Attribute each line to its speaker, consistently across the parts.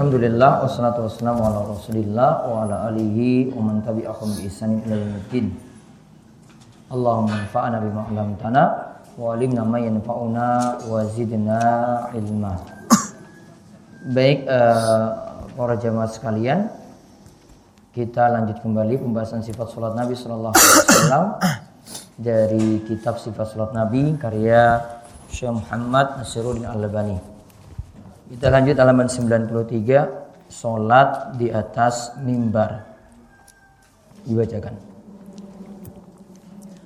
Speaker 1: Alhamdulillah wassalatu wassalamu ala Rasulillah wa ala alihi wa man tabi'ahum bi ihsanin ila yaumiddin. Allahumma anfa'na bima 'allamtana wa 'allimna ma yanfa'una wa zidna ilma. Baik eh, para jamaah sekalian, kita lanjut kembali pembahasan sifat salat Nabi sallallahu alaihi wasallam dari kitab sifat salat Nabi karya Syekh Muhammad Nasiruddin Al-Albani. Kita lanjut halaman 93 Salat di atas mimbar. Dibacakan.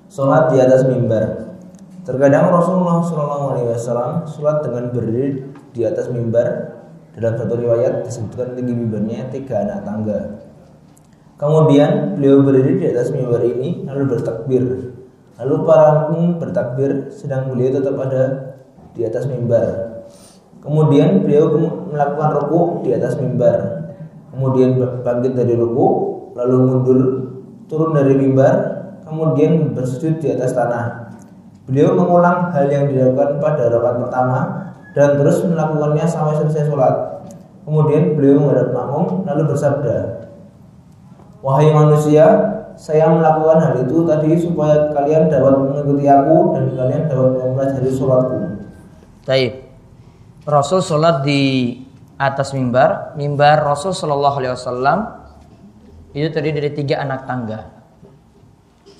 Speaker 2: Sholat di atas mimbar. Terkadang Rasulullah Shallallahu Alaihi sholat dengan berdiri di atas mimbar. Dalam satu riwayat disebutkan tinggi mimbarnya tiga anak tangga. Kemudian beliau berdiri di atas mimbar ini lalu bertakbir. Lalu para makmum bertakbir sedang beliau tetap ada di atas mimbar. Kemudian beliau melakukan ruku di atas mimbar. Kemudian bangkit dari ruku, lalu mundur turun dari mimbar, kemudian bersujud di atas tanah. Beliau mengulang hal yang dilakukan pada rakaat pertama dan terus melakukannya sampai selesai sholat. Kemudian beliau menghadap makmum lalu bersabda, Wahai manusia, saya melakukan hal itu tadi supaya kalian dapat mengikuti aku dan kalian dapat mempelajari sholatku.
Speaker 1: Taib. Rasul sholat di atas mimbar. Mimbar Rasul Shallallahu Alaihi Wasallam itu terdiri dari tiga anak tangga.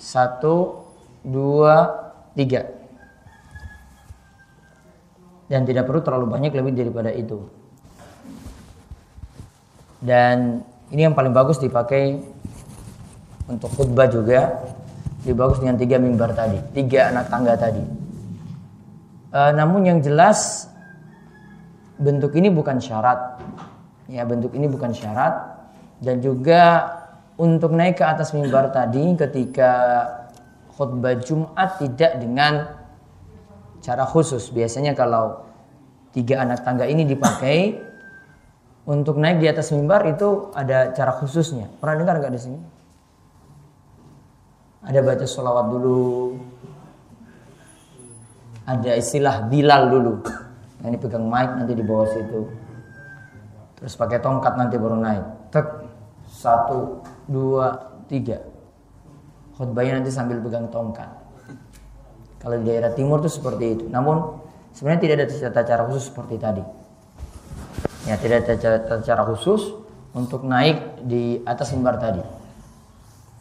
Speaker 1: Satu, dua, tiga. Dan tidak perlu terlalu banyak lebih daripada itu. Dan ini yang paling bagus dipakai untuk khutbah juga. Lebih bagus dengan tiga mimbar tadi, tiga anak tangga tadi. E, namun yang jelas bentuk ini bukan syarat. Ya, bentuk ini bukan syarat dan juga untuk naik ke atas mimbar tadi ketika khutbah Jumat tidak dengan cara khusus. Biasanya kalau tiga anak tangga ini dipakai untuk naik di atas mimbar itu ada cara khususnya. Pernah dengar nggak di sini? Ada baca sholawat dulu. Ada istilah bilal dulu. Ini pegang mic nanti di bawah situ. Terus pakai tongkat nanti baru naik. Tek. Satu, dua, tiga. Khutbahnya nanti sambil pegang tongkat. Kalau di daerah timur itu seperti itu. Namun sebenarnya tidak ada tata cara khusus seperti tadi. Ya, tidak ada tata cara khusus untuk naik di atas mimbar tadi.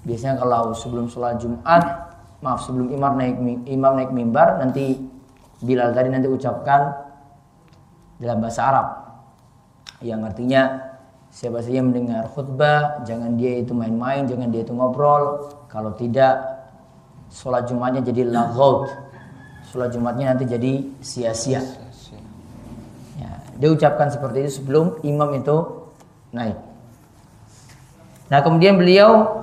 Speaker 1: Biasanya kalau sebelum sholat Jumat, maaf sebelum imam naik imam naik mimbar, nanti Bilal tadi nanti ucapkan dalam bahasa Arab. Yang artinya siapa saja mendengar khutbah jangan dia itu main-main jangan dia itu ngobrol. Kalau tidak sholat jumatnya jadi laghaut sholat jumatnya nanti jadi sia-sia. Ya, dia ucapkan seperti itu sebelum imam itu naik. Nah kemudian beliau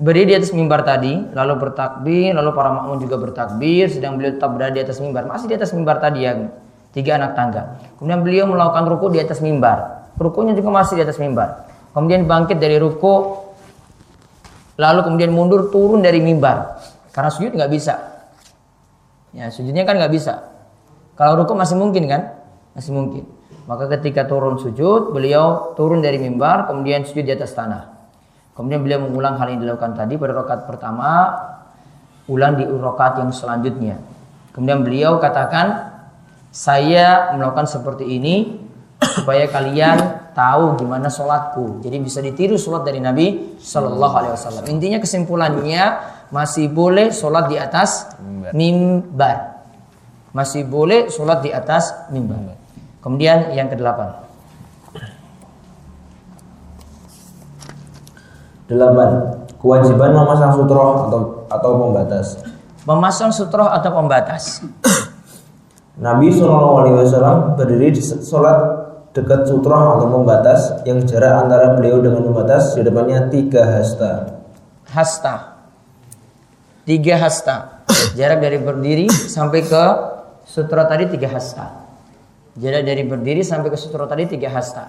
Speaker 1: berdiri di atas mimbar tadi, lalu bertakbir, lalu para makmum juga bertakbir, sedang beliau tetap berada di atas mimbar, masih di atas mimbar tadi yang tiga anak tangga. Kemudian beliau melakukan ruku di atas mimbar, rukunya juga masih di atas mimbar. Kemudian bangkit dari ruku, lalu kemudian mundur turun dari mimbar, karena sujud nggak bisa. Ya sujudnya kan nggak bisa. Kalau ruku masih mungkin kan, masih mungkin. Maka ketika turun sujud, beliau turun dari mimbar, kemudian sujud di atas tanah. Kemudian beliau mengulang hal yang dilakukan tadi pada rakaat pertama, ulang di rakaat yang selanjutnya. Kemudian beliau katakan, saya melakukan seperti ini supaya kalian tahu gimana sholatku. Jadi bisa ditiru sholat dari Nabi Shallallahu Alaihi Wasallam. Intinya kesimpulannya masih boleh sholat di atas mimbar. Masih boleh sholat di atas mimbar. Kemudian yang kedelapan.
Speaker 2: Delapan, kewajiban memasang sutroh atau atau pembatas.
Speaker 1: Memasang sutroh atau pembatas.
Speaker 2: Nabi Shallallahu Alaihi Wasallam berdiri di sholat dekat sutroh atau pembatas yang jarak antara beliau dengan pembatas di depannya tiga hasta.
Speaker 1: Hasta. Tiga hasta. Jarak dari berdiri sampai ke sutra tadi tiga hasta. Jarak dari berdiri sampai ke sutra tadi tiga hasta.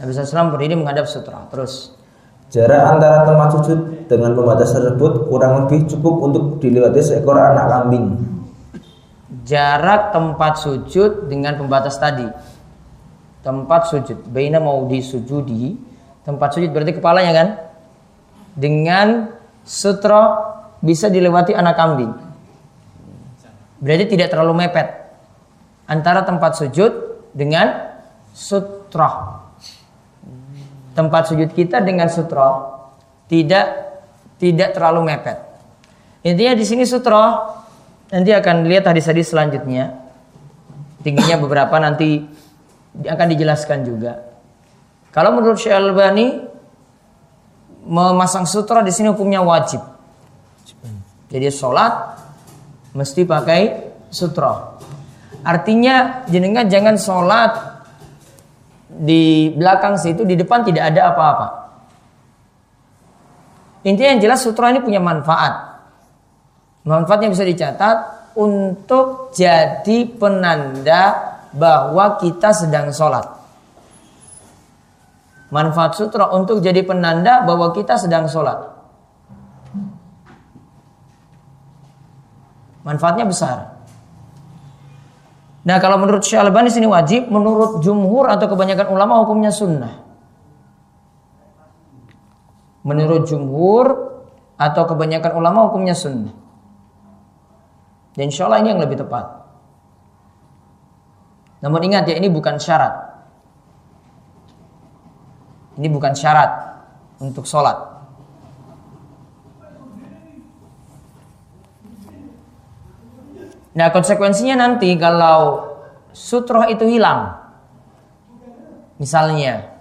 Speaker 1: Nabi SAW berdiri menghadap sutra. Terus
Speaker 2: Jarak antara tempat sujud dengan pembatas tersebut kurang lebih cukup untuk dilewati seekor anak kambing.
Speaker 1: Jarak tempat sujud dengan pembatas tadi. Tempat sujud. Baina mau disujudi. Tempat sujud berarti kepalanya kan? Dengan sutra bisa dilewati anak kambing. Berarti tidak terlalu mepet. Antara tempat sujud dengan sutra. Tempat sujud kita dengan sutra tidak tidak terlalu mepet. Intinya di sini sutra nanti akan lihat hadis-hadis selanjutnya. Tingginya beberapa nanti akan dijelaskan juga. Kalau menurut Syekh Albani memasang sutra di sini hukumnya wajib. Jadi sholat mesti pakai sutra. Artinya jenengan jangan sholat di belakang situ, di depan tidak ada apa-apa. Intinya yang jelas sutra ini punya manfaat. Manfaatnya bisa dicatat untuk jadi penanda bahwa kita sedang sholat. Manfaat sutra untuk jadi penanda bahwa kita sedang sholat. Manfaatnya besar. Nah kalau menurut Syekh Albani sini wajib, menurut jumhur atau kebanyakan ulama hukumnya sunnah. Menurut jumhur atau kebanyakan ulama hukumnya sunnah. Dan insya Allah ini yang lebih tepat. Namun ingat ya ini bukan syarat. Ini bukan syarat untuk sholat. Nah konsekuensinya nanti kalau sutroh itu hilang. Misalnya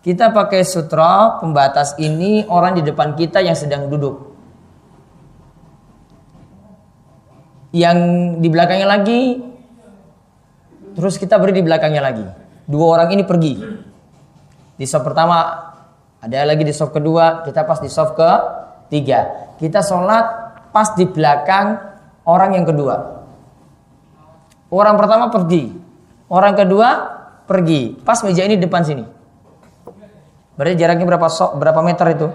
Speaker 1: kita pakai sutroh pembatas ini orang di depan kita yang sedang duduk. Yang di belakangnya lagi terus kita beri di belakangnya lagi. Dua orang ini pergi. Di soft pertama ada lagi di soft kedua, kita pas di soft ke tiga. Kita sholat pas di belakang orang yang kedua. Orang pertama pergi. Orang kedua pergi. Pas meja ini depan sini. Berarti jaraknya berapa sok berapa meter itu?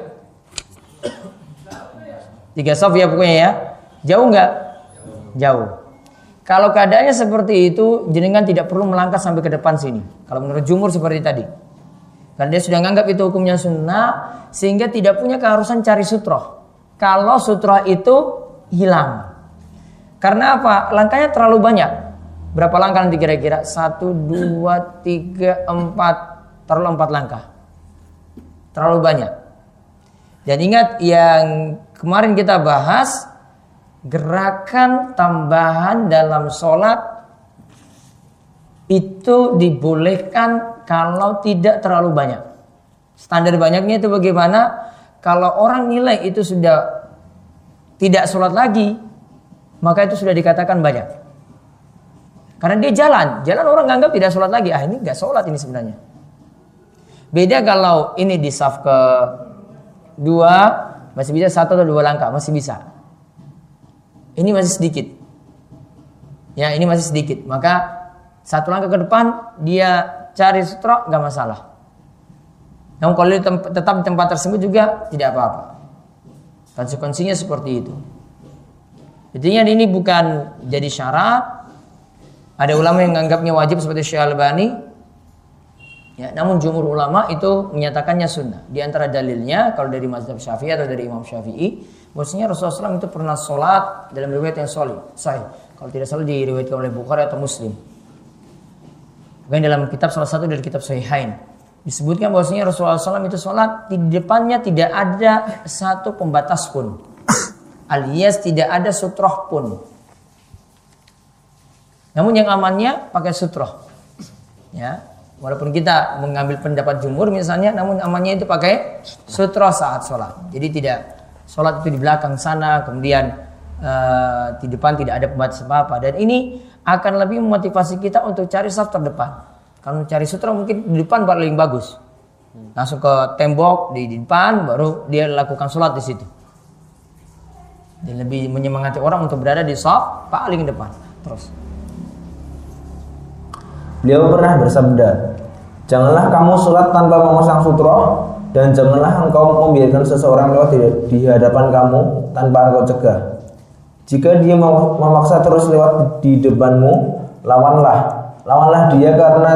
Speaker 1: Tiga sof ya pokoknya ya. Jauh nggak? Jauh. Kalau keadaannya seperti itu, jenengan tidak perlu melangkah sampai ke depan sini. Kalau menurut jumur seperti tadi. Karena dia sudah menganggap itu hukumnya sunnah, sehingga tidak punya keharusan cari sutroh. Kalau sutroh itu hilang. Karena apa? Langkahnya terlalu banyak. Berapa langkah nanti kira-kira? Satu, dua, tiga, empat. Terlalu empat langkah. Terlalu banyak. Dan ingat yang kemarin kita bahas, gerakan tambahan dalam sholat itu dibolehkan kalau tidak terlalu banyak. Standar banyaknya itu bagaimana? Kalau orang nilai itu sudah tidak sholat lagi, maka itu sudah dikatakan banyak. Karena dia jalan, jalan orang nganggap tidak sholat lagi. Ah ini nggak sholat ini sebenarnya. Beda kalau ini di saf ke dua masih bisa satu atau dua langkah masih bisa. Ini masih sedikit. Ya ini masih sedikit. Maka satu langkah ke depan dia cari sutra nggak masalah. Namun kalau dia tetap di tempat tersebut juga tidak apa-apa. Konsekuensinya seperti itu. Intinya ini bukan jadi syarat. Ada ulama yang menganggapnya wajib seperti Syekh Albani. Ya, namun jumhur ulama itu menyatakannya sunnah. Di antara dalilnya kalau dari mazhab Syafi'i atau dari Imam Syafi'i, bahwasanya Rasulullah SAW itu pernah sholat dalam riwayat yang solid, sahih. Kalau tidak salah diriwayatkan oleh Bukhari atau Muslim. Bukan dalam kitab salah satu dari kitab Sahihain disebutkan bahwasanya Rasulullah SAW itu sholat di depannya tidak ada satu pembatas pun alias tidak ada sutroh pun namun yang amannya pakai sutroh ya walaupun kita mengambil pendapat jumur misalnya namun amannya itu pakai sutroh saat sholat jadi tidak sholat itu di belakang sana kemudian uh, di depan tidak ada pembatas apa apa dan ini akan lebih memotivasi kita untuk cari saf terdepan Kalau cari sutra mungkin di depan paling bagus. Langsung ke tembok di, depan baru dia lakukan sholat di situ. Dia lebih menyemangati orang untuk berada di saf paling depan. Terus.
Speaker 2: Beliau pernah bersabda, Janganlah kamu sholat tanpa memasang sutra dan janganlah engkau membiarkan seseorang lewat di, di hadapan kamu tanpa engkau cegah. Jika dia memaksa terus lewat di depanmu, lawanlah lawanlah dia karena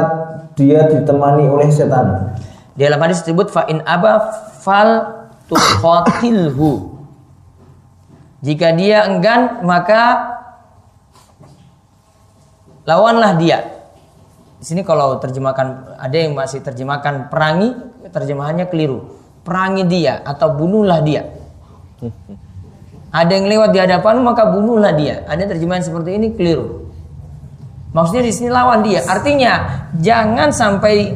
Speaker 2: dia ditemani oleh setan.
Speaker 1: Di dalam hadis disebut fa in aba fal tuqatilhu. Jika dia enggan maka lawanlah dia. Di sini kalau terjemahkan ada yang masih terjemahkan perangi, terjemahannya keliru. Perangi dia atau bunuhlah dia. Ada yang lewat di hadapan maka bunuhlah dia. Ada terjemahan seperti ini keliru. Maksudnya di sini lawan dia. Artinya jangan sampai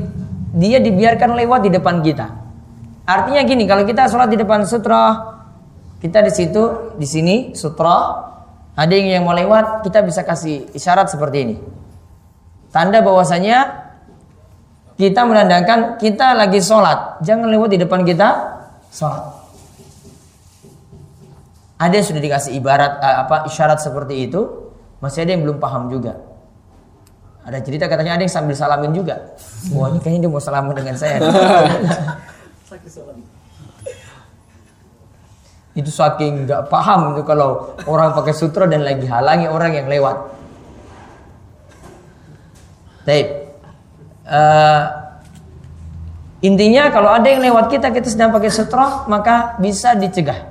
Speaker 1: dia dibiarkan lewat di depan kita. Artinya gini, kalau kita sholat di depan sutra, kita di situ, di sini sutra, ada yang mau lewat, kita bisa kasih isyarat seperti ini. Tanda bahwasanya kita menandakan kita lagi sholat, jangan lewat di depan kita sholat. Ada yang sudah dikasih ibarat eh, apa isyarat seperti itu, masih ada yang belum paham juga. Ada cerita katanya ada yang sambil salamin juga. Wah ini kayaknya dia mau salamin dengan saya. itu saking nggak paham itu kalau orang pakai sutra dan lagi halangi orang yang lewat. Taib. Uh, intinya kalau ada yang lewat kita kita sedang pakai sutra maka bisa dicegah.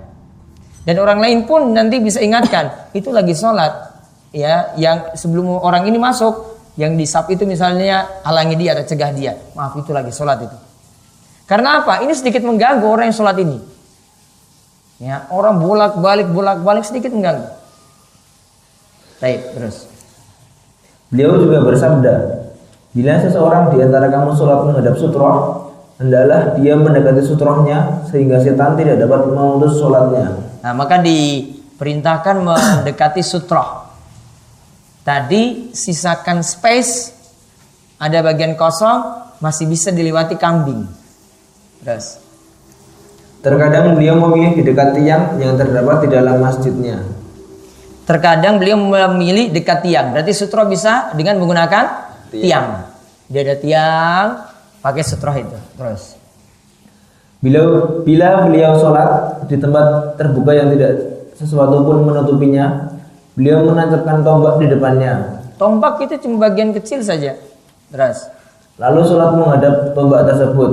Speaker 1: Dan orang lain pun nanti bisa ingatkan itu lagi sholat ya yang sebelum orang ini masuk yang disap itu misalnya halangi dia atau cegah dia. Maaf itu lagi sholat itu. Karena apa? Ini sedikit mengganggu orang yang sholat ini. Ya, orang bolak-balik bolak-balik sedikit mengganggu. Baik, terus.
Speaker 2: Beliau juga bersabda, bila seseorang di antara kamu sholat menghadap sutroh, hendaklah dia mendekati sutrohnya sehingga setan tidak dapat memutus sholatnya.
Speaker 1: Nah, maka diperintahkan mendekati sutroh. Tadi sisakan space, ada bagian kosong, masih bisa dilewati kambing. Terus.
Speaker 2: Terkadang beliau memilih di dekat tiang yang terdapat di dalam masjidnya.
Speaker 1: Terkadang beliau memilih dekat tiang. Berarti sutro bisa dengan menggunakan tiang. tiang. Dia ada tiang, pakai sutro itu. Terus.
Speaker 2: Bila bila beliau sholat di tempat terbuka yang tidak sesuatu pun menutupinya, Beliau menancapkan tombak di depannya.
Speaker 1: Tombak itu cuma bagian kecil saja. Terus.
Speaker 2: Lalu sholat menghadap tombak tersebut.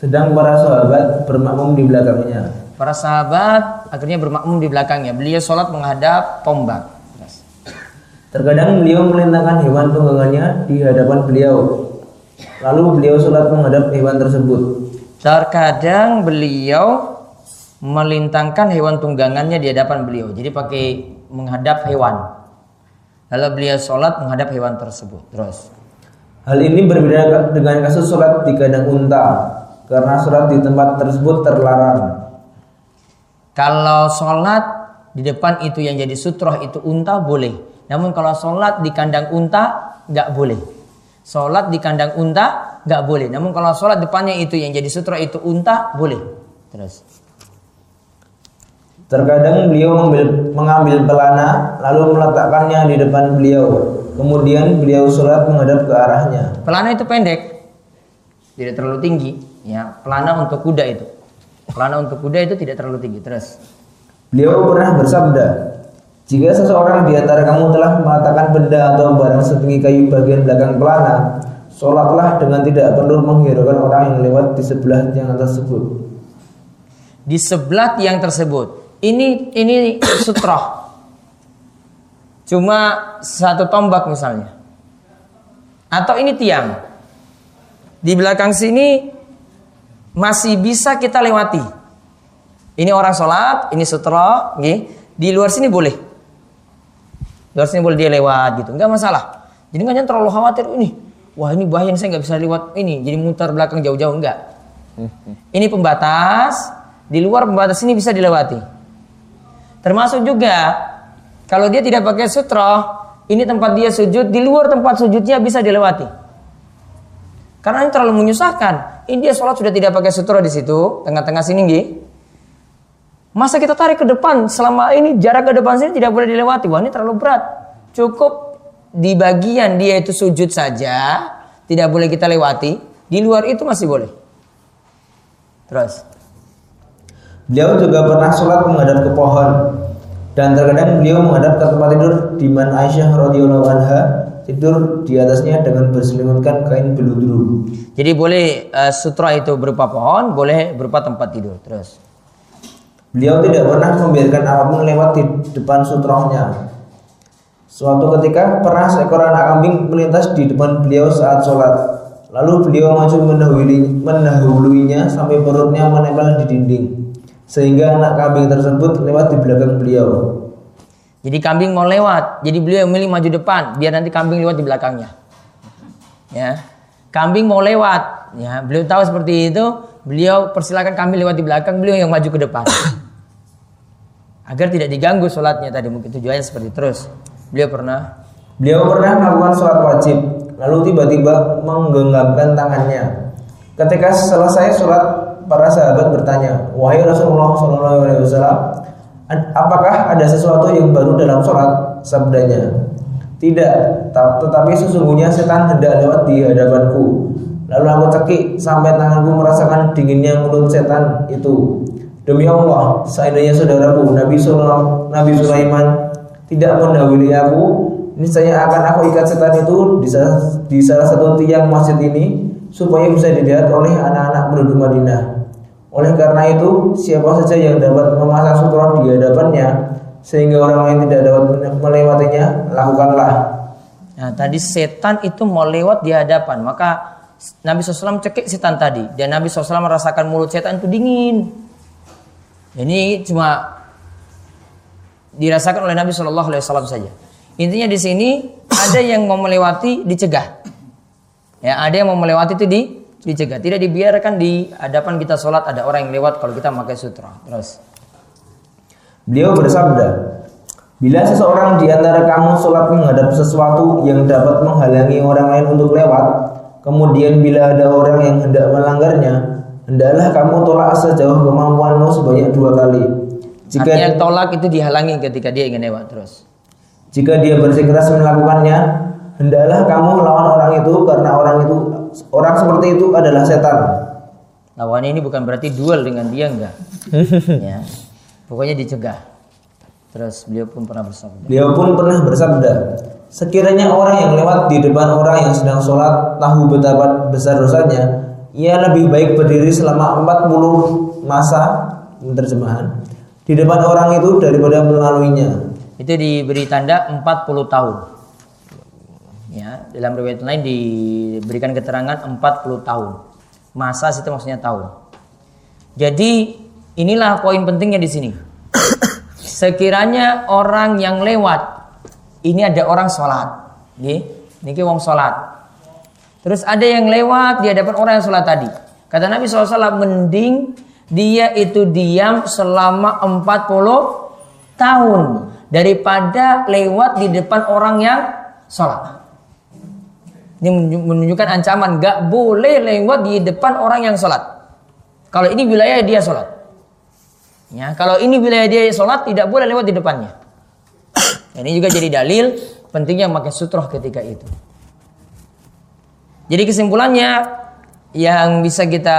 Speaker 2: Sedang para sahabat bermakmum di belakangnya.
Speaker 1: Para sahabat akhirnya bermakmum di belakangnya. Beliau sholat menghadap tombak.
Speaker 2: Terkadang beliau melintangkan hewan tunggangannya di hadapan beliau. Lalu beliau sholat menghadap hewan tersebut.
Speaker 1: Terkadang beliau melintangkan hewan tunggangannya di hadapan beliau. Jadi pakai menghadap hewan. Lalu beliau sholat menghadap hewan tersebut. Terus.
Speaker 2: Hal ini berbeda dengan kasus sholat di kandang unta karena sholat di tempat tersebut terlarang.
Speaker 1: Kalau sholat di depan itu yang jadi sutroh itu unta boleh. Namun kalau sholat di kandang unta nggak boleh. Sholat di kandang unta nggak boleh. Namun kalau sholat depannya itu yang jadi sutroh itu unta boleh. Terus.
Speaker 2: Terkadang beliau mengambil, mengambil pelana lalu meletakkannya di depan beliau. Kemudian beliau sholat menghadap ke arahnya.
Speaker 1: Pelana itu pendek, tidak terlalu tinggi. Ya, pelana untuk kuda itu. Pelana untuk kuda itu tidak terlalu tinggi. Terus.
Speaker 2: Beliau pernah bersabda, jika seseorang di antara kamu telah mengatakan benda atau barang setinggi kayu bagian belakang pelana, sholatlah dengan tidak perlu menghiraukan orang yang lewat di sebelah yang tersebut.
Speaker 1: Di sebelah yang tersebut. Ini ini sutroh. Cuma satu tombak misalnya. Atau ini tiang. Di belakang sini masih bisa kita lewati. Ini orang sholat ini sutroh di luar sini boleh sini boleh dia lewat gitu. Nggak masalah. Jadi nggak terlalu khawatir ini wah ini bahaya saya nggak bisa lewat. Ini jadi muter belakang jauh-jauh. Enggak ini pembatas. Di luar pembatas ini bisa dilewati. Termasuk juga kalau dia tidak pakai sutra, ini tempat dia sujud, di luar tempat sujudnya bisa dilewati. Karena ini terlalu menyusahkan. Ini dia sholat sudah tidak pakai sutra di situ, tengah-tengah sini nggih. Masa kita tarik ke depan selama ini jarak ke depan sini tidak boleh dilewati. Wah ini terlalu berat. Cukup di bagian dia itu sujud saja, tidak boleh kita lewati. Di luar itu masih boleh. Terus.
Speaker 2: Beliau juga pernah sholat menghadap ke pohon dan terkadang beliau menghadap ke tempat tidur di mana Aisyah radhiyallahu anha tidur di atasnya dengan berselimutkan kain beludru.
Speaker 1: Jadi boleh uh, sutra itu berupa pohon, boleh berupa tempat tidur. Terus.
Speaker 2: Beliau tidak pernah membiarkan apa pun lewat di depan sutrohnya. Suatu ketika pernah seekor anak kambing melintas di depan beliau saat sholat. Lalu beliau maju mendahului, mendahuluinya sampai perutnya menempel di dinding. Sehingga anak kambing tersebut lewat di belakang beliau.
Speaker 1: Jadi kambing mau lewat, jadi beliau milih maju depan, biar nanti kambing lewat di belakangnya. Ya, kambing mau lewat, ya beliau tahu seperti itu, beliau persilakan kambing lewat di belakang, beliau yang maju ke depan. Agar tidak diganggu sholatnya tadi mungkin tujuannya seperti terus. Beliau pernah
Speaker 2: Beliau pernah melakukan sholat wajib, lalu tiba-tiba menggenggamkan tangannya. Ketika selesai sholat, para sahabat bertanya, wahai Rasulullah Wasallam, apakah ada sesuatu yang baru dalam sholat? Sabdanya, tidak, tetapi sesungguhnya setan hendak lewat di hadapanku. Lalu aku cekik sampai tanganku merasakan dinginnya mulut setan itu. Demi Allah, seandainya saudaraku Nabi Sulaiman, Nabi Sulaiman tidak mendahului aku, ini saya akan aku ikat setan itu di salah, di salah satu tiang masjid ini supaya bisa dilihat oleh anak-anak penduduk Madinah. Oleh karena itu, siapa saja yang dapat memasang sutra di hadapannya sehingga orang lain tidak dapat melewatinya, lakukanlah.
Speaker 1: Nah, tadi setan itu mau lewat di hadapan, maka Nabi SAW cekik setan tadi dan Nabi SAW merasakan mulut setan itu dingin. Ini cuma dirasakan oleh Nabi SAW saja. Intinya di sini ada yang mau melewati dicegah. Ya, ada yang mau melewati itu di dicegah. Tidak dibiarkan di hadapan kita sholat ada orang yang lewat kalau kita memakai sutra. Terus.
Speaker 2: Beliau bersabda, Bila seseorang di antara kamu sholat menghadap sesuatu yang dapat menghalangi orang lain untuk lewat, kemudian bila ada orang yang hendak melanggarnya, hendaklah kamu tolak sejauh kemampuanmu sebanyak dua kali.
Speaker 1: Jika Artinya tolak itu dihalangi ketika dia ingin lewat terus.
Speaker 2: Jika dia bersikeras melakukannya, hendaklah kamu melawan orang itu karena orang itu orang seperti itu adalah setan.
Speaker 1: Lawan ini bukan berarti duel dengan dia enggak. ya. Pokoknya dicegah. Terus beliau pun pernah bersabda.
Speaker 2: Beliau pun pernah bersabda, sekiranya orang yang lewat di depan orang yang sedang sholat tahu betapa besar dosanya, ia lebih baik berdiri selama 40 masa terjemahan di depan orang itu daripada melaluinya
Speaker 1: itu diberi tanda 40 tahun. Ya, dalam riwayat lain diberikan keterangan 40 tahun. Masa itu maksudnya tahun. Jadi inilah poin pentingnya di sini. Sekiranya orang yang lewat ini ada orang sholat, ini niki wong sholat. Terus ada yang lewat di hadapan orang yang sholat tadi. Kata Nabi SAW mending dia itu diam selama 40 tahun daripada lewat di depan orang yang sholat. Ini menunjukkan ancaman gak boleh lewat di depan orang yang sholat. Kalau ini wilayah dia sholat. Ya, kalau ini wilayah dia sholat tidak boleh lewat di depannya. Ini juga jadi dalil pentingnya memakai sutroh ketika itu. Jadi kesimpulannya yang bisa kita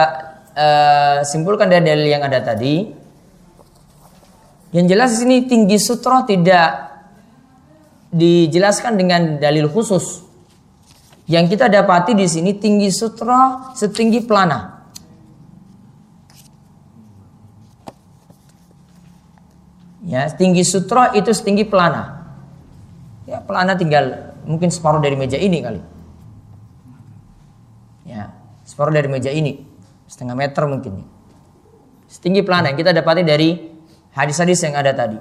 Speaker 1: uh, simpulkan dari dalil yang ada tadi yang jelas di sini tinggi sutroh tidak dijelaskan dengan dalil khusus. Yang kita dapati di sini tinggi sutroh setinggi pelana. Ya, tinggi sutroh itu setinggi pelana. Ya, pelana tinggal mungkin separuh dari meja ini kali. Separuh dari meja ini, setengah meter mungkin. Setinggi pelana kita dapati dari hadis-hadis yang ada tadi.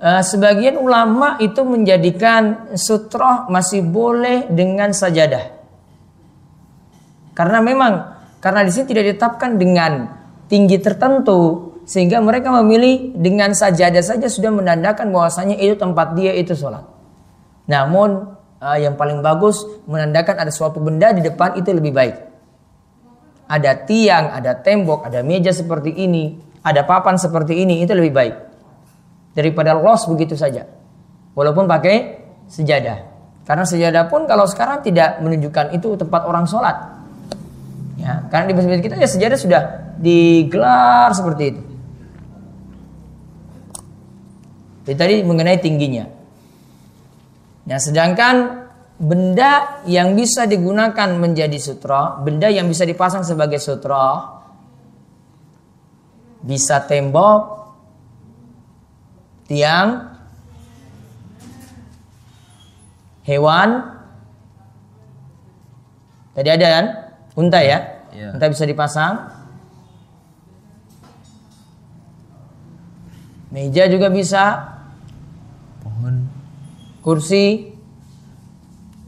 Speaker 1: Uh, sebagian ulama itu menjadikan sutroh masih boleh dengan sajadah. Karena memang karena di sini tidak ditetapkan dengan tinggi tertentu sehingga mereka memilih dengan sajadah saja sudah menandakan bahwasanya itu tempat dia itu sholat. Namun uh, yang paling bagus menandakan ada suatu benda di depan itu lebih baik. Ada tiang, ada tembok, ada meja seperti ini, ada papan seperti ini, itu lebih baik. Daripada los begitu saja. Walaupun pakai sejadah. Karena sejadah pun kalau sekarang tidak menunjukkan itu tempat orang sholat. Ya, karena di masjid kita ya sejadah sudah digelar seperti itu. Jadi tadi mengenai tingginya. Nah, sedangkan benda yang bisa digunakan menjadi sutra, benda yang bisa dipasang sebagai sutra, bisa tembok, tiang, hewan. Tadi ada kan? Unta ya?
Speaker 2: Iya.
Speaker 1: Unta bisa dipasang. Meja juga bisa. Kursi.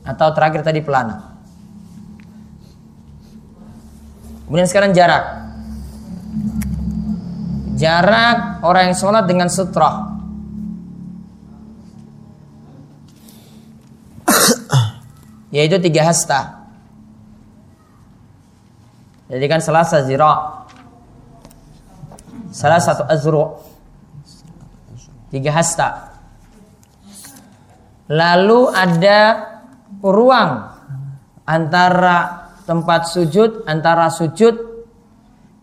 Speaker 1: Atau terakhir tadi pelana. Kemudian sekarang jarak. Jarak orang yang sholat dengan sutra. Yaitu tiga hasta. Jadi kan selasa zira. Salah satu azru. Tiga hasta. Lalu ada ruang antara tempat sujud, antara sujud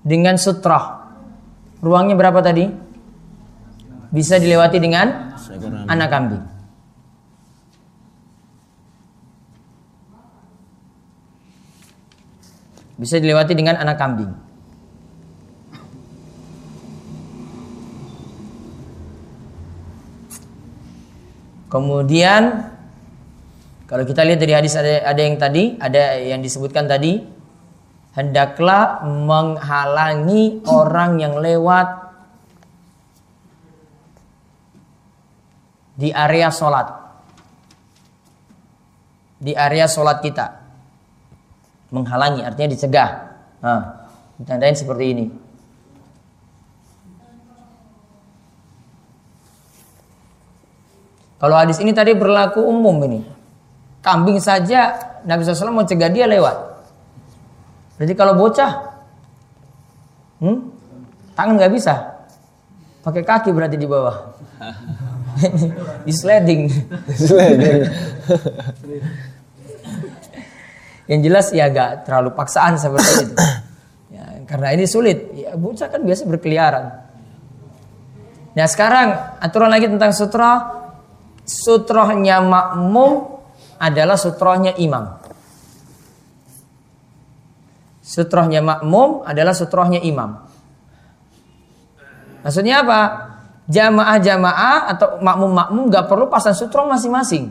Speaker 1: dengan sutra. Ruangnya berapa tadi? Bisa dilewati dengan anak kambing. Bisa dilewati dengan anak kambing. Kemudian kalau kita lihat dari hadis ada, ada yang tadi, ada yang disebutkan tadi, hendaklah menghalangi orang yang lewat di area sholat, di area sholat kita, menghalangi artinya dicegah. Nah, ditandain seperti ini. Kalau hadis ini tadi berlaku umum ini. Kambing saja Nabi SAW mau cegah dia lewat. Berarti kalau bocah, hmm, tangan nggak bisa, pakai kaki berarti di bawah. di sliding. Yang jelas ya agak terlalu paksaan seperti itu. Ya, karena ini sulit. Ya, bocah kan biasa berkeliaran. Nah sekarang aturan lagi tentang sutra. Sutrohnya makmum adalah sutrohnya imam. Sutrohnya makmum adalah sutrohnya imam. Maksudnya apa? Jamaah-jamaah atau makmum-makmum gak perlu pasang sutroh masing-masing.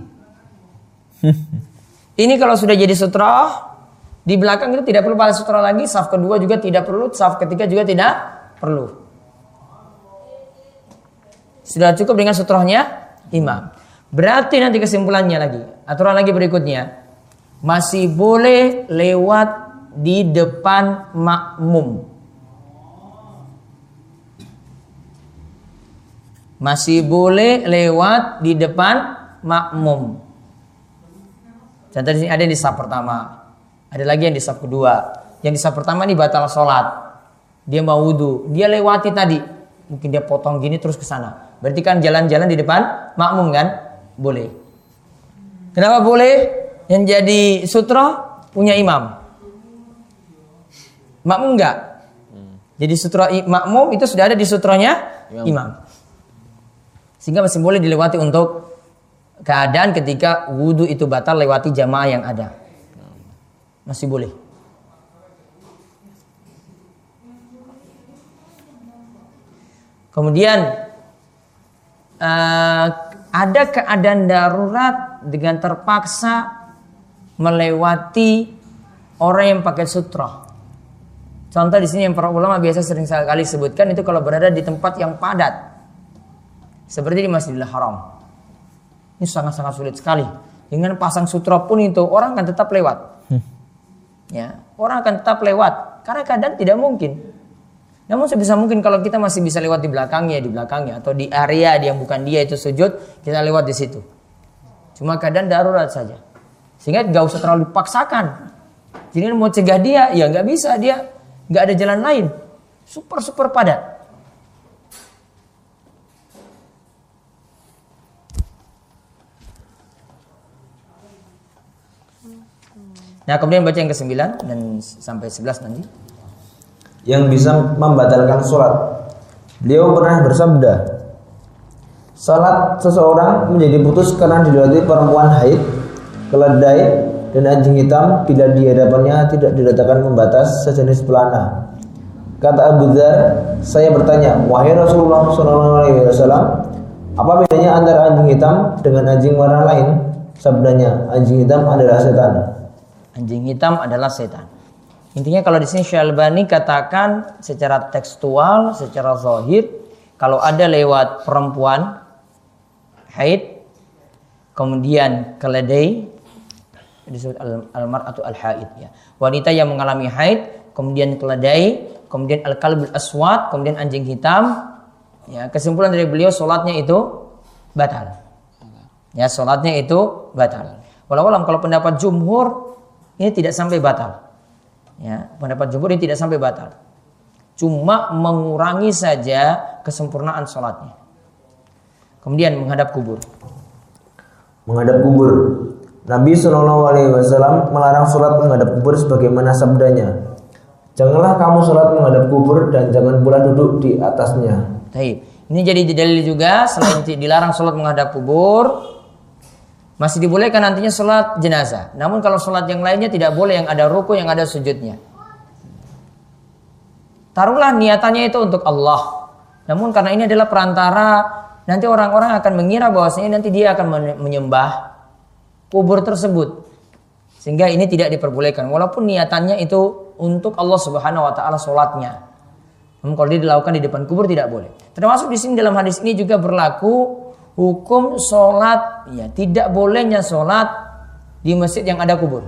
Speaker 1: Ini kalau sudah jadi sutroh, di belakang itu tidak perlu pasang sutroh lagi, saf kedua juga tidak perlu, saf ketiga juga tidak perlu. Sudah cukup dengan sutrohnya imam. Berarti nanti kesimpulannya lagi, aturan lagi berikutnya, masih boleh lewat di depan makmum. Masih boleh lewat di depan makmum. Contoh di ada yang di saf pertama, ada lagi yang di saf kedua. Yang di saf pertama ini batal sholat, dia mau wudhu, dia lewati tadi, mungkin dia potong gini terus ke sana. Berarti kan jalan-jalan di depan makmum kan? Boleh. Kenapa boleh? Yang jadi sutra punya imam. Makmum enggak? Jadi sutra makmum itu sudah ada di sutranya
Speaker 2: Imam.
Speaker 1: imam. Sehingga masih boleh dilewati untuk keadaan ketika wudhu itu batal lewati jamaah yang ada. Masih boleh. Kemudian eh, ada keadaan darurat dengan terpaksa melewati orang yang pakai sutra. Contoh di sini yang para ulama biasa sering sekali sebutkan itu kalau berada di tempat yang padat, seperti di Masjidil Haram. Ini sangat-sangat sulit sekali. Dengan pasang sutra pun itu orang akan tetap lewat. Ya, orang akan tetap lewat karena keadaan tidak mungkin. Namun sebisa mungkin kalau kita masih bisa lewat di belakangnya, di belakangnya atau di area yang bukan dia itu sujud, kita lewat di situ. Cuma keadaan darurat saja. Sehingga nggak usah terlalu dipaksakan. Jadi mau cegah dia, ya nggak bisa dia nggak ada jalan lain. Super super padat. Nah kemudian baca yang ke-9 dan sampai 11 nanti.
Speaker 2: Yang bisa membatalkan sholat. Beliau pernah bersabda, Salat seseorang menjadi putus karena dilewati perempuan haid, keledai, dan anjing hitam bila di hadapannya tidak diletakkan pembatas sejenis pelana. Kata Abu Dhar, saya bertanya, wahai Rasulullah SAW, apa bedanya antara anjing hitam dengan anjing warna lain? Sabdanya, anjing hitam adalah setan.
Speaker 1: Anjing hitam adalah setan. Intinya kalau di sini Syalbani katakan secara tekstual, secara zahir, kalau ada lewat perempuan haid, kemudian keledai disebut al-mar'atu al-haid ya. Wanita yang mengalami haid, kemudian keledai, kemudian al-kalbul aswad, kemudian anjing hitam. Ya, kesimpulan dari beliau solatnya itu batal. Ya, solatnya itu batal. Walau kalau pendapat jumhur ini tidak sampai batal. Ya, pendapat jumhur ini tidak sampai batal. Cuma mengurangi saja kesempurnaan sholatnya. Kemudian menghadap kubur.
Speaker 2: Menghadap kubur. Nabi Shallallahu Alaihi Wasallam melarang sholat menghadap kubur sebagaimana sabdanya. Janganlah kamu sholat menghadap kubur dan jangan pula duduk di atasnya.
Speaker 1: Taib. Ini jadi dalil juga selain dilarang sholat menghadap kubur, masih dibolehkan nantinya sholat jenazah. Namun kalau sholat yang lainnya tidak boleh yang ada ruku, yang ada sujudnya. Taruhlah niatannya itu untuk Allah. Namun karena ini adalah perantara, nanti orang-orang akan mengira bahwasanya nanti dia akan menyembah kubur tersebut. Sehingga ini tidak diperbolehkan. Walaupun niatannya itu untuk Allah Subhanahu wa taala sholatnya. Namun kalau dia dilakukan di depan kubur tidak boleh. Termasuk di sini dalam hadis ini juga berlaku hukum sholat ya tidak bolehnya sholat di masjid yang ada kubur.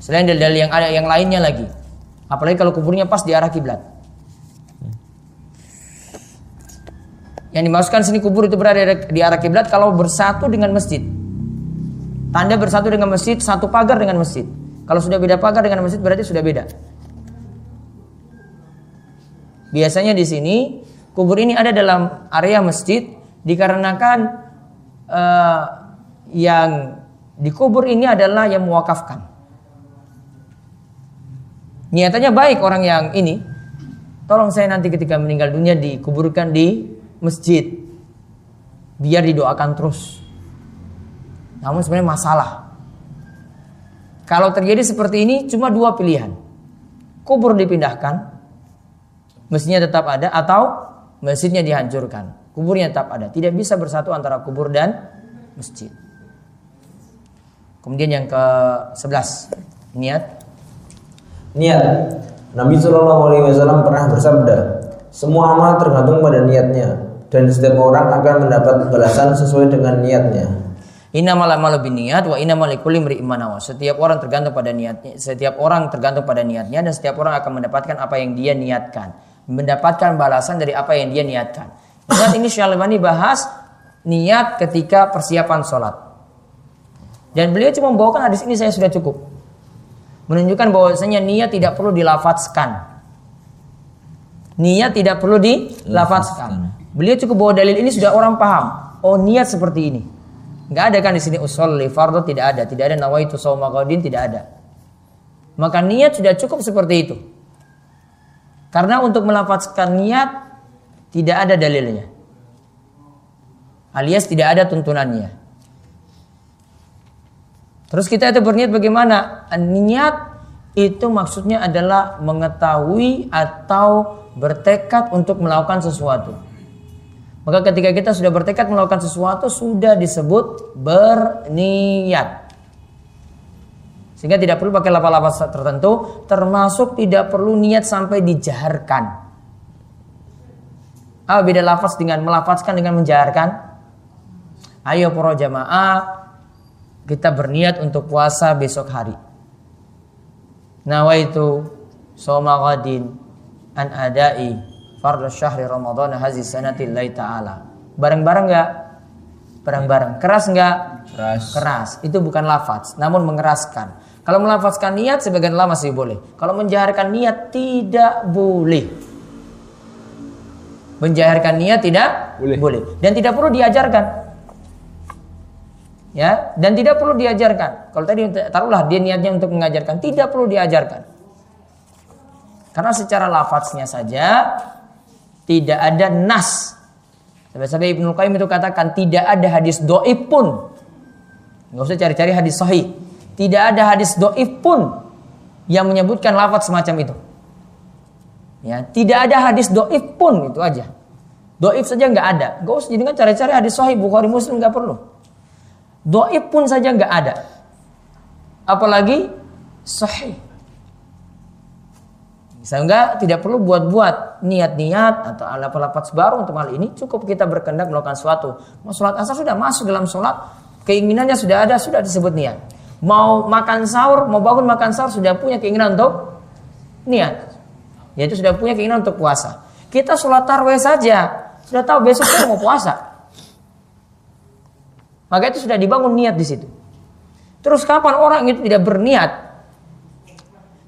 Speaker 1: Selain dalil yang ada yang lainnya lagi. Apalagi kalau kuburnya pas di arah kiblat. Yang dimaksudkan sini kubur itu berada di arah kiblat kalau bersatu dengan masjid. Tanda bersatu dengan masjid satu pagar dengan masjid. Kalau sudah beda pagar dengan masjid berarti sudah beda. Biasanya di sini kubur ini ada dalam area masjid dikarenakan uh, yang dikubur ini adalah yang mewakafkan. Niatannya baik orang yang ini. Tolong saya nanti ketika meninggal dunia dikuburkan di masjid. Biar didoakan terus. Namun sebenarnya masalah. Kalau terjadi seperti ini cuma dua pilihan. Kubur dipindahkan, mestinya tetap ada atau masjidnya dihancurkan, kuburnya tetap ada. Tidak bisa bersatu antara kubur dan masjid. Kemudian yang ke-11, niat.
Speaker 2: Niat. Nabi Shallallahu alaihi wasallam pernah bersabda, semua amal tergantung pada niatnya dan setiap orang akan mendapat balasan sesuai dengan niatnya.
Speaker 1: Innamal amalu niat wa innamal likulli imri'in Setiap orang tergantung pada niatnya, setiap orang tergantung pada niatnya dan setiap orang akan mendapatkan apa yang dia niatkan mendapatkan balasan dari apa yang dia niatkan. Ingat ini Syalbani bahas niat ketika persiapan sholat. Dan beliau cuma membawakan hadis ini saya sudah cukup. Menunjukkan bahwasanya niat tidak perlu dilafatskan. Niat tidak perlu dilafatskan. Beliau cukup bawa dalil ini sudah orang paham. Oh niat seperti ini. Gak ada kan di sini usul fardu tidak ada, tidak ada nawaitu sauma tidak ada. Maka niat sudah cukup seperti itu. Karena untuk melafazkan niat tidak ada dalilnya. Alias tidak ada tuntunannya. Terus kita itu berniat bagaimana? Niat itu maksudnya adalah mengetahui atau bertekad untuk melakukan sesuatu. Maka ketika kita sudah bertekad melakukan sesuatu sudah disebut berniat. Sehingga tidak perlu pakai lafaz-lafaz tertentu, termasuk tidak perlu niat sampai dijaharkan. Apa beda lafaz dengan melafazkan dengan menjaharkan? Ayo para jamaah, kita berniat untuk puasa besok hari. Nawaitu soma ghadin an adai fardhu syahri ramadhan hazi sanati ta'ala. Bareng-bareng enggak? bareng-bareng. Keras nggak?
Speaker 2: Keras.
Speaker 1: Keras. Itu bukan lafaz, namun mengeraskan. Kalau melafazkan niat sebagian lama masih boleh. Kalau menjaharkan niat tidak boleh. Menjaharkan niat tidak
Speaker 2: Boleh.
Speaker 1: Dan tidak perlu diajarkan. Ya, dan tidak perlu diajarkan. Kalau tadi taruhlah dia niatnya untuk mengajarkan, tidak perlu diajarkan. Karena secara lafaznya saja tidak ada nas. Sampai-sampai Ibnu Qayyim itu katakan tidak ada hadis doib pun. Nggak usah cari-cari hadis sahih. Tidak ada hadis doib pun yang menyebutkan lafaz semacam itu. Ya, tidak ada hadis doib pun itu aja. Doib saja nggak ada. Gak usah jadi cari-cari hadis sahih Bukhari Muslim nggak perlu. Doib pun saja nggak ada. Apalagi sahih. Sehingga tidak perlu buat-buat niat-niat atau lafaz baru untuk hal ini. Cukup kita berkendak melakukan suatu. Mau sholat asar sudah masuk dalam sholat. Keinginannya sudah ada, sudah disebut niat. Mau makan sahur, mau bangun makan sahur sudah punya keinginan untuk niat. Yaitu sudah punya keinginan untuk puasa. Kita sholat tarweh saja. Sudah tahu besok kita mau puasa. Maka itu sudah dibangun niat di situ. Terus kapan orang itu tidak berniat?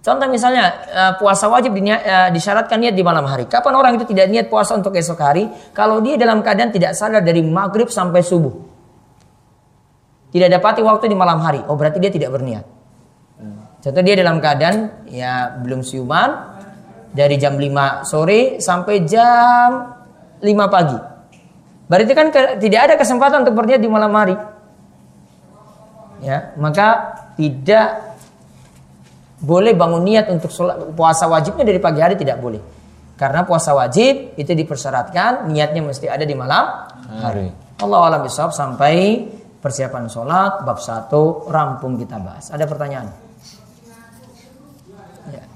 Speaker 1: Contoh misalnya eh, puasa wajib eh, disyaratkan niat di malam hari. Kapan orang itu tidak niat puasa untuk esok hari? Kalau dia dalam keadaan tidak sadar dari maghrib sampai subuh. Tidak dapati waktu di malam hari. Oh berarti dia tidak berniat. Contoh dia dalam keadaan ya belum siuman dari jam 5 sore sampai jam 5 pagi. Berarti kan ke, tidak ada kesempatan untuk berniat di malam hari. Ya, maka tidak boleh bangun niat untuk sholat, puasa wajibnya dari pagi hari tidak boleh. Karena puasa wajib itu dipersyaratkan niatnya mesti ada di malam hari. Allah alam bisawab sampai persiapan sholat bab satu rampung kita bahas. Ada pertanyaan? Ya.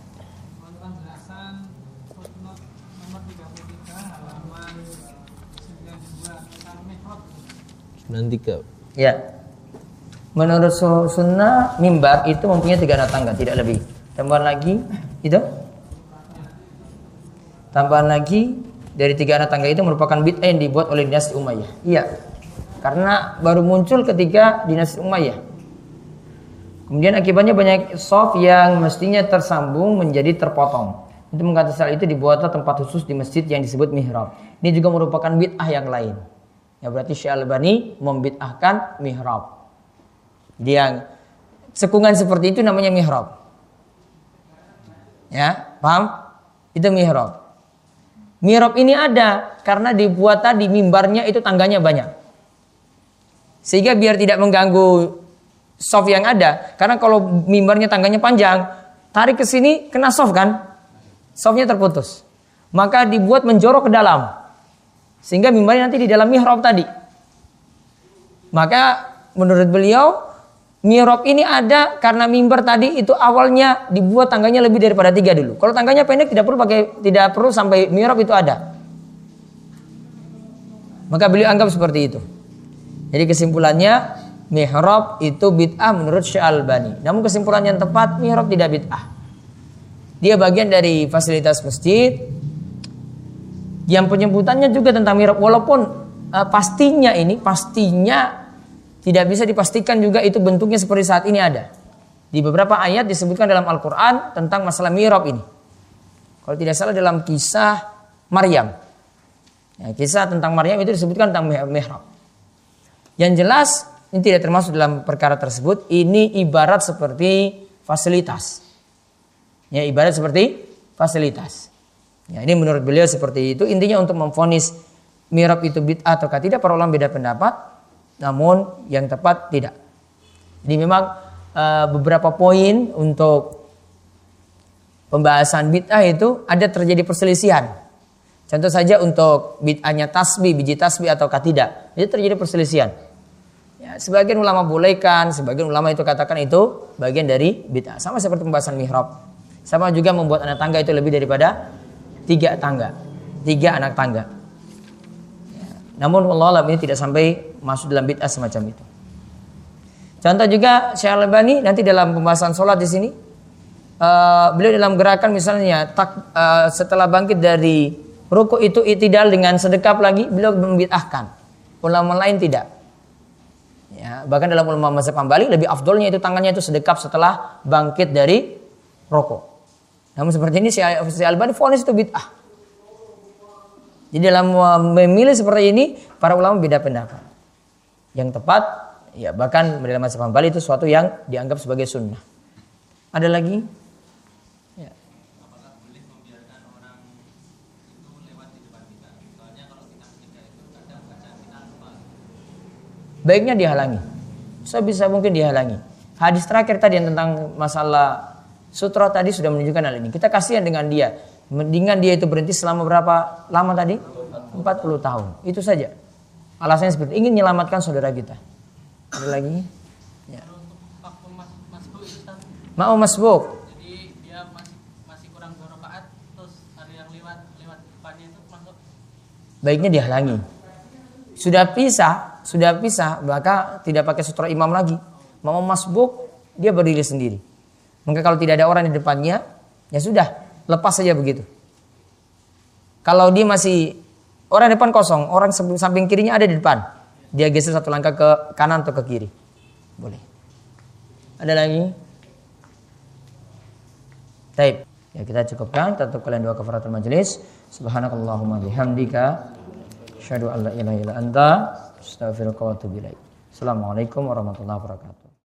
Speaker 2: Nanti ke
Speaker 1: Ya. Menurut sunnah mimbar itu mempunyai tiga anak tangga, tidak lebih. Tambahan lagi itu? Tambahan lagi dari tiga anak tangga itu merupakan bid'ah yang dibuat oleh dinasti Umayyah. Iya. Karena baru muncul ketika dinasti Umayyah. Kemudian akibatnya banyak soft yang mestinya tersambung menjadi terpotong. Itu mengatakan hal itu dibuatlah tempat khusus di masjid yang disebut mihrab. Ini juga merupakan bid'ah yang lain. Ya berarti Syekh Albani membid'ahkan mihrab. Dia sekungan seperti itu namanya mihrab. Ya, paham? Itu mihrab. Mihrab ini ada karena dibuat tadi mimbarnya itu tangganya banyak. Sehingga biar tidak mengganggu soft yang ada. Karena kalau mimbarnya tangganya panjang, tarik ke sini kena soft kan? Softnya terputus. Maka dibuat menjorok ke dalam. Sehingga mimbarnya nanti di dalam mihrab tadi. Maka menurut beliau mihrab ini ada karena mimbar tadi itu awalnya dibuat tangganya lebih daripada tiga dulu. Kalau tangganya pendek tidak perlu pakai tidak perlu sampai mihrab itu ada. Maka beliau anggap seperti itu. Jadi kesimpulannya mihrab itu bid'ah menurut Syekh Albani. Namun kesimpulan yang tepat mihrab tidak bid'ah. Dia bagian dari fasilitas masjid yang penyebutannya juga tentang mihrab walaupun uh, pastinya ini pastinya tidak bisa dipastikan juga itu bentuknya seperti saat ini ada. Di beberapa ayat disebutkan dalam Al-Qur'an tentang masalah mihrab ini. Kalau tidak salah dalam kisah Maryam. Ya, kisah tentang Maryam itu disebutkan tentang mihrab. Yang jelas ini tidak termasuk dalam perkara tersebut. Ini ibarat seperti fasilitas. Ya, ibarat seperti fasilitas. Ya, ini menurut beliau seperti itu. Intinya untuk memfonis mirab itu bid'ah atau tidak para ulama beda pendapat. Namun yang tepat tidak. Jadi memang uh, beberapa poin untuk pembahasan bid'ah itu ada terjadi perselisihan. Contoh saja untuk bid'ahnya tasbih, biji tasbih atau tidak. Itu terjadi perselisihan. Ya, sebagian ulama bolehkan, sebagian ulama itu katakan itu bagian dari bid'ah. Sama seperti pembahasan mihrab. Sama juga membuat anak tangga itu lebih daripada tiga tangga, tiga anak tangga. Ya. Namun Allah ini tidak sampai masuk dalam bid'ah semacam itu. Contoh juga Syekh Al-Albani nanti dalam pembahasan sholat di sini uh, beliau dalam gerakan misalnya tak, uh, setelah bangkit dari ruku itu itidal dengan sedekap lagi beliau membid'ahkan. Ulama lain tidak. Ya, bahkan dalam ulama mazhab Hambali lebih afdolnya itu tangannya itu sedekap setelah bangkit dari rokok. Namun seperti ini si, si Albani fonis itu bid'ah. Jadi dalam memilih seperti ini para ulama beda pendapat. Yang tepat ya bahkan dalam mazhab Hambali itu suatu yang dianggap sebagai sunnah. Ada lagi? Baiknya dihalangi. Sebisa mungkin dihalangi. Hadis terakhir tadi yang tentang masalah sutra tadi sudah menunjukkan hal ini. Kita kasihan dengan dia. Mendingan dia itu berhenti selama berapa lama tadi? 40 tahun. Itu saja. Alasannya seperti ingin menyelamatkan saudara kita. Ada lagi? Ya. Mau masbuk.
Speaker 3: Jadi dia masih masih kurang dua rakaat terus ada yang lewat lewat depannya itu masuk
Speaker 1: Baiknya dihalangi. Sudah pisah, sudah pisah, maka tidak pakai sutra imam lagi. Mau masbuk, dia berdiri sendiri. Maka kalau tidak ada orang di depannya, ya sudah, lepas saja begitu. Kalau dia masih orang depan kosong, orang samping kirinya ada di depan. Dia geser satu langkah ke kanan atau ke kiri. Boleh. Ada lagi? Taib. Ya kita cukupkan. Tutup kalian dua kafaratul majelis. Subhanakallahumma bihamdika. Asyhadu an la ilaha illa anta. Ilaik. Assalamualaikum warahmatullahi wabarakatuh.